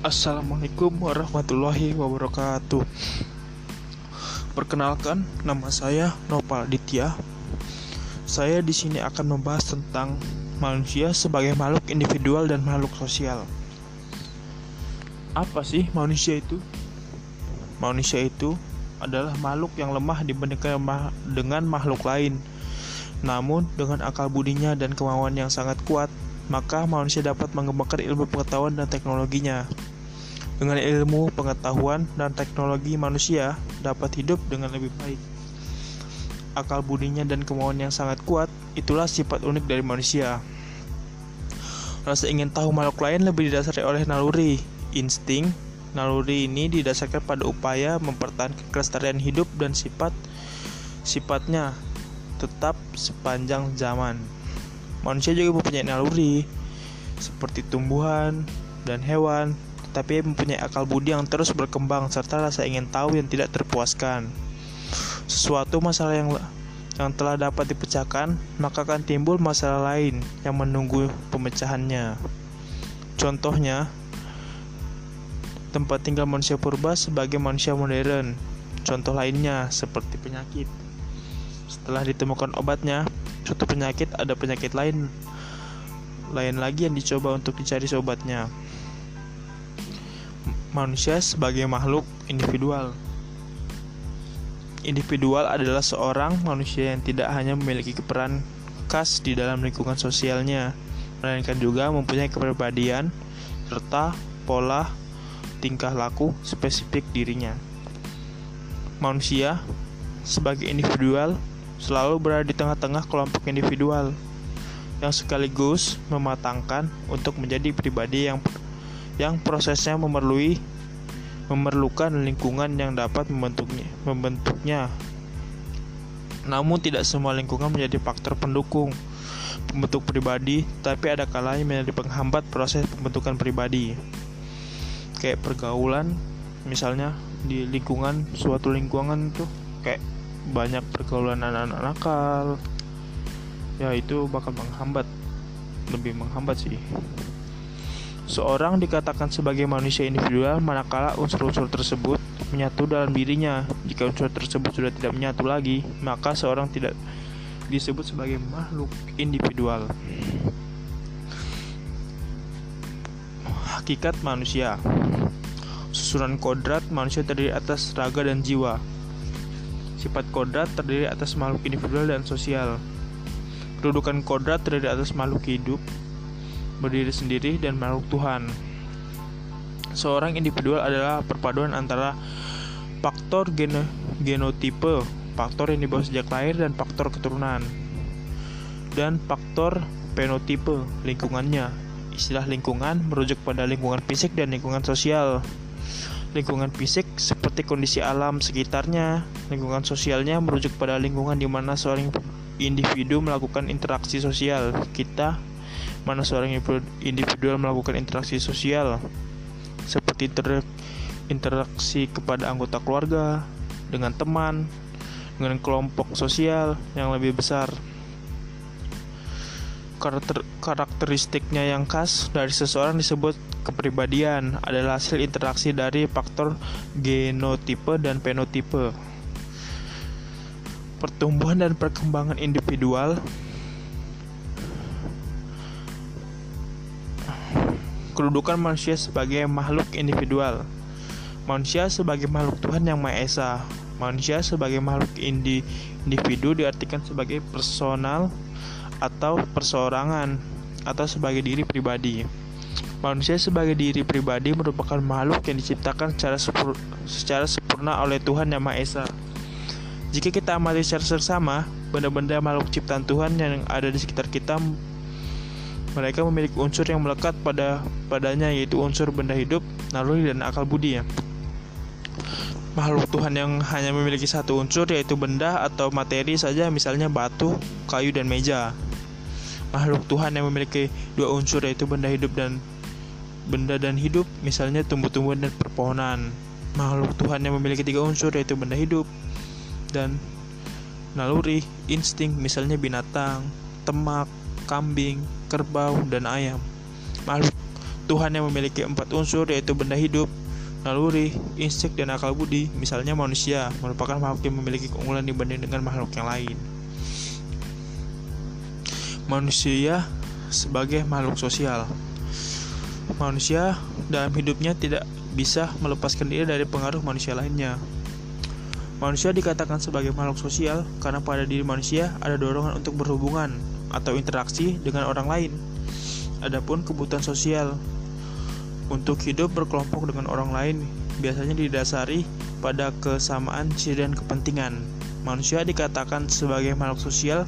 Assalamualaikum warahmatullahi wabarakatuh. Perkenalkan, nama saya Nopal Ditya. Saya di sini akan membahas tentang manusia sebagai makhluk individual dan makhluk sosial. Apa sih manusia itu? Manusia itu adalah makhluk yang lemah dibandingkan dengan makhluk lain. Namun, dengan akal budinya dan kemauan yang sangat kuat, maka manusia dapat mengembangkan ilmu pengetahuan dan teknologinya. Dengan ilmu, pengetahuan, dan teknologi manusia dapat hidup dengan lebih baik. Akal budinya dan kemauan yang sangat kuat, itulah sifat unik dari manusia. Rasa ingin tahu makhluk lain lebih didasari oleh naluri, insting. Naluri ini didasarkan pada upaya mempertahankan kelestarian hidup dan sifat sifatnya tetap sepanjang zaman. Manusia juga mempunyai naluri seperti tumbuhan dan hewan, tapi mempunyai akal budi yang terus berkembang serta rasa ingin tahu yang tidak terpuaskan. Sesuatu masalah yang yang telah dapat dipecahkan, maka akan timbul masalah lain yang menunggu pemecahannya. Contohnya, tempat tinggal manusia purba sebagai manusia modern. Contoh lainnya seperti penyakit. Setelah ditemukan obatnya, suatu penyakit ada penyakit lain lain lagi yang dicoba untuk dicari obatnya manusia sebagai makhluk individual. Individual adalah seorang manusia yang tidak hanya memiliki peran khas di dalam lingkungan sosialnya, melainkan juga mempunyai kepribadian serta pola tingkah laku spesifik dirinya. Manusia sebagai individual selalu berada di tengah-tengah kelompok individual yang sekaligus mematangkan untuk menjadi pribadi yang yang prosesnya memerlui memerlukan lingkungan yang dapat membentuknya, membentuknya. Namun tidak semua lingkungan menjadi faktor pendukung pembentuk pribadi, tapi ada kalanya menjadi penghambat proses pembentukan pribadi. Kayak pergaulan, misalnya di lingkungan suatu lingkungan tuh kayak banyak pergaulan anak-anak nakal, ya itu bakal menghambat, lebih menghambat sih. Seorang dikatakan sebagai manusia individual manakala unsur-unsur tersebut menyatu dalam dirinya. Jika unsur tersebut sudah tidak menyatu lagi, maka seorang tidak disebut sebagai makhluk individual. Hakikat manusia Susunan kodrat manusia terdiri atas raga dan jiwa. Sifat kodrat terdiri atas makhluk individual dan sosial. Kedudukan kodrat terdiri atas makhluk hidup, berdiri sendiri dan makhluk Tuhan. Seorang individual adalah perpaduan antara faktor gen genotipe, faktor yang dibawa sejak lahir dan faktor keturunan, dan faktor fenotipe, lingkungannya. Istilah lingkungan merujuk pada lingkungan fisik dan lingkungan sosial. Lingkungan fisik seperti kondisi alam sekitarnya, lingkungan sosialnya merujuk pada lingkungan di mana seorang individu melakukan interaksi sosial. Kita mana seorang individual melakukan interaksi sosial seperti interaksi kepada anggota keluarga, dengan teman, dengan kelompok sosial yang lebih besar. Karakter, karakteristiknya yang khas dari seseorang disebut kepribadian adalah hasil interaksi dari faktor genotipe dan fenotipe. Pertumbuhan dan perkembangan individual kedudukan manusia sebagai makhluk individual. Manusia sebagai makhluk Tuhan yang Maha Esa. Manusia sebagai makhluk indi, individu diartikan sebagai personal atau perseorangan atau sebagai diri pribadi. Manusia sebagai diri pribadi merupakan makhluk yang diciptakan secara, sepur, secara sempurna oleh Tuhan yang Maha Esa. Jika kita amati secara sersama, benda-benda makhluk ciptaan Tuhan yang ada di sekitar kita mereka memiliki unsur yang melekat pada padanya yaitu unsur benda hidup, naluri dan akal budi ya. Makhluk Tuhan yang hanya memiliki satu unsur yaitu benda atau materi saja misalnya batu, kayu dan meja. Makhluk Tuhan yang memiliki dua unsur yaitu benda hidup dan benda dan hidup misalnya tumbuh-tumbuhan dan perpohonan. Makhluk Tuhan yang memiliki tiga unsur yaitu benda hidup dan naluri, insting misalnya binatang, temak, kambing, kerbau, dan ayam. Makhluk Tuhan yang memiliki empat unsur yaitu benda hidup, naluri, insting, dan akal budi. Misalnya manusia merupakan makhluk yang memiliki keunggulan dibanding dengan makhluk yang lain. Manusia sebagai makhluk sosial. Manusia dalam hidupnya tidak bisa melepaskan diri dari pengaruh manusia lainnya. Manusia dikatakan sebagai makhluk sosial karena pada diri manusia ada dorongan untuk berhubungan atau interaksi dengan orang lain. Adapun kebutuhan sosial untuk hidup berkelompok dengan orang lain biasanya didasari pada kesamaan ciri dan kepentingan. Manusia dikatakan sebagai makhluk sosial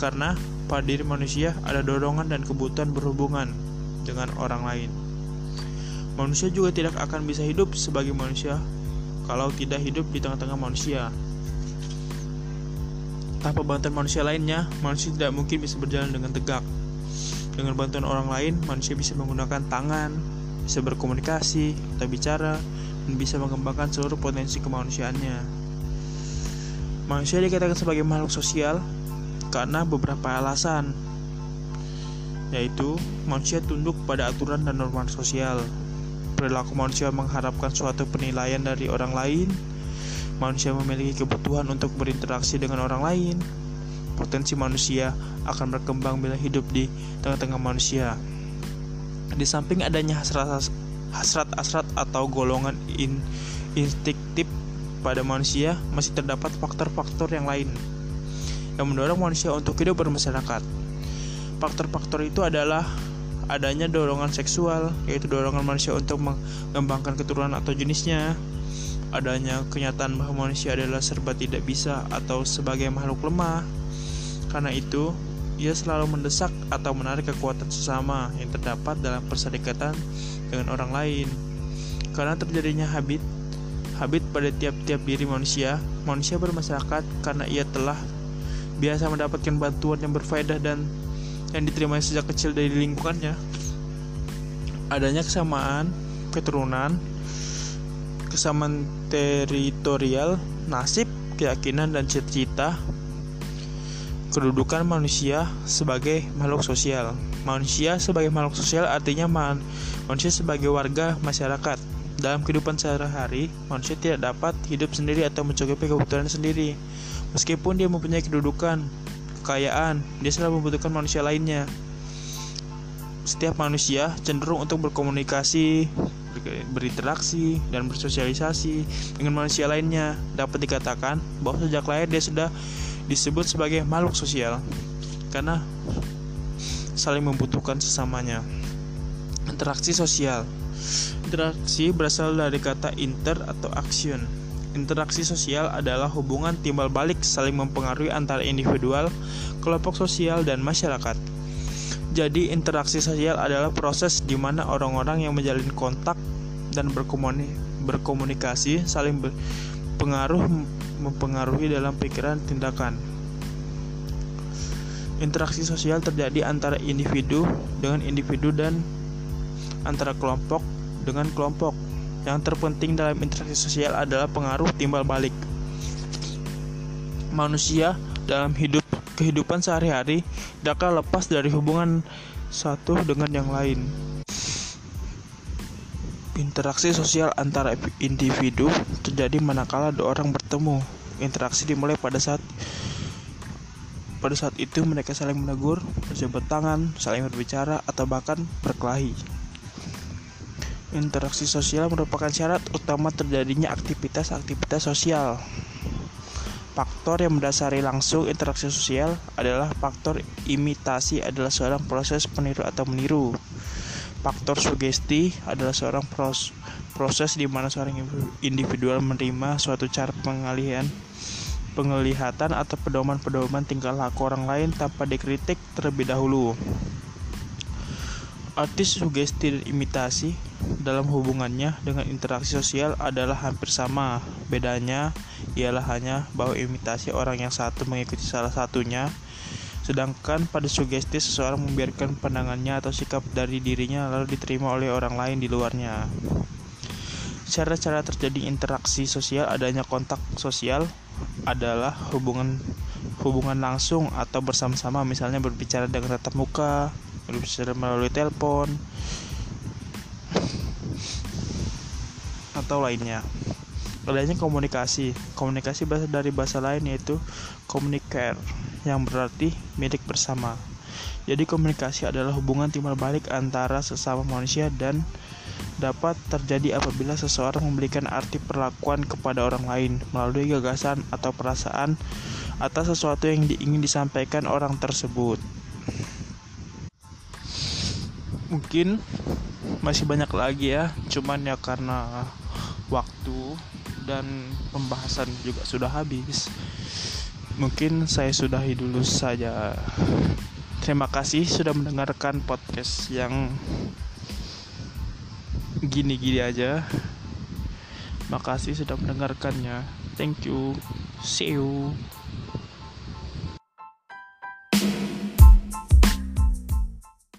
karena pada diri manusia ada dorongan dan kebutuhan berhubungan dengan orang lain. Manusia juga tidak akan bisa hidup sebagai manusia kalau tidak hidup di tengah-tengah manusia. Tanpa bantuan manusia lainnya, manusia tidak mungkin bisa berjalan dengan tegak. Dengan bantuan orang lain, manusia bisa menggunakan tangan, bisa berkomunikasi atau bicara, dan bisa mengembangkan seluruh potensi kemanusiaannya. Manusia dikatakan sebagai makhluk sosial karena beberapa alasan, yaitu manusia tunduk pada aturan dan norma sosial. Perilaku manusia mengharapkan suatu penilaian dari orang lain. Manusia memiliki kebutuhan untuk berinteraksi dengan orang lain potensi manusia akan berkembang bila hidup di tengah-tengah manusia. Di samping adanya hasrat-hasrat atau golongan in, instiktif pada manusia, masih terdapat faktor-faktor yang lain yang mendorong manusia untuk hidup bermasyarakat. Faktor-faktor itu adalah adanya dorongan seksual, yaitu dorongan manusia untuk mengembangkan keturunan atau jenisnya, adanya kenyataan bahwa manusia adalah serba tidak bisa atau sebagai makhluk lemah, karena itu, ia selalu mendesak atau menarik kekuatan sesama yang terdapat dalam perserikatan dengan orang lain. Karena terjadinya habit, habit pada tiap-tiap diri manusia, manusia bermasyarakat karena ia telah biasa mendapatkan bantuan yang berfaedah dan yang diterima sejak kecil dari lingkungannya. Adanya kesamaan keturunan, kesamaan teritorial, nasib, keyakinan, dan cita-cita kedudukan manusia sebagai makhluk sosial. Manusia sebagai makhluk sosial artinya man manusia sebagai warga masyarakat. Dalam kehidupan sehari-hari, manusia tidak dapat hidup sendiri atau mencukupi kebutuhan sendiri. Meskipun dia mempunyai kedudukan, kekayaan, dia selalu membutuhkan manusia lainnya. Setiap manusia cenderung untuk berkomunikasi, berinteraksi, dan bersosialisasi dengan manusia lainnya. Dapat dikatakan bahwa sejak lahir dia sudah disebut sebagai makhluk sosial karena saling membutuhkan sesamanya. Interaksi sosial. Interaksi berasal dari kata inter atau action. Interaksi sosial adalah hubungan timbal balik saling mempengaruhi antara individual, kelompok sosial, dan masyarakat. Jadi, interaksi sosial adalah proses di mana orang-orang yang menjalin kontak dan berkomunikasi saling berpengaruh mempengaruhi dalam pikiran tindakan. Interaksi sosial terjadi antara individu dengan individu dan antara kelompok dengan kelompok. Yang terpenting dalam interaksi sosial adalah pengaruh timbal balik. Manusia dalam hidup kehidupan sehari-hari tidaklah lepas dari hubungan satu dengan yang lain. Interaksi sosial antara individu terjadi manakala dua orang bertemu. Interaksi dimulai pada saat pada saat itu mereka saling menegur, berjabat tangan, saling berbicara, atau bahkan berkelahi. Interaksi sosial merupakan syarat utama terjadinya aktivitas-aktivitas sosial. Faktor yang mendasari langsung interaksi sosial adalah faktor imitasi adalah seorang proses peniru atau meniru. Faktor sugesti adalah seorang pros proses di mana seorang individual menerima suatu cara pengalihan penglihatan atau pedoman-pedoman tingkah laku orang lain tanpa dikritik terlebih dahulu. Artis sugesti dan imitasi dalam hubungannya dengan interaksi sosial adalah hampir sama. Bedanya ialah hanya bahwa imitasi orang yang satu mengikuti salah satunya Sedangkan pada sugesti seseorang membiarkan pandangannya atau sikap dari dirinya lalu diterima oleh orang lain di luarnya. Cara-cara terjadi interaksi sosial adanya kontak sosial adalah hubungan hubungan langsung atau bersama-sama misalnya berbicara dengan tatap muka, berbicara melalui telepon atau lainnya adanya komunikasi. Komunikasi bahasa dari bahasa lain yaitu communicare yang berarti milik bersama jadi komunikasi adalah hubungan timbal balik antara sesama manusia dan dapat terjadi apabila seseorang memberikan arti perlakuan kepada orang lain melalui gagasan atau perasaan atas sesuatu yang ingin disampaikan orang tersebut. Mungkin masih banyak lagi ya, cuman ya karena waktu dan pembahasan juga sudah habis. Mungkin saya sudahi dulu saja. Terima kasih sudah mendengarkan podcast yang gini-gini aja. Makasih sudah mendengarkannya. Thank you. See you.